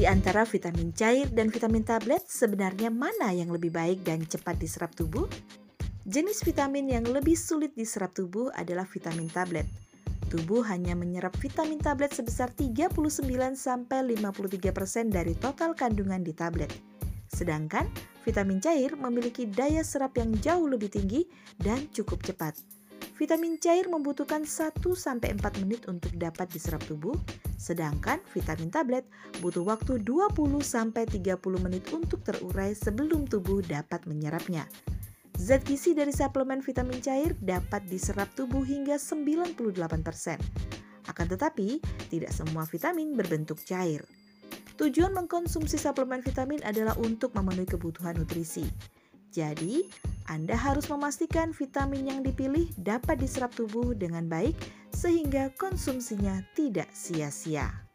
Di antara vitamin cair dan vitamin tablet, sebenarnya mana yang lebih baik dan cepat diserap tubuh? Jenis vitamin yang lebih sulit diserap tubuh adalah vitamin tablet. Tubuh hanya menyerap vitamin tablet sebesar 39-53% dari total kandungan di tablet. Sedangkan vitamin cair memiliki daya serap yang jauh lebih tinggi dan cukup cepat. Vitamin cair membutuhkan 1-4 menit untuk dapat diserap tubuh, sedangkan vitamin tablet butuh waktu 20-30 menit untuk terurai sebelum tubuh dapat menyerapnya. Zat gizi dari suplemen vitamin cair dapat diserap tubuh hingga 98%. Akan tetapi, tidak semua vitamin berbentuk cair. Tujuan mengkonsumsi suplemen vitamin adalah untuk memenuhi kebutuhan nutrisi. Jadi, Anda harus memastikan vitamin yang dipilih dapat diserap tubuh dengan baik sehingga konsumsinya tidak sia-sia.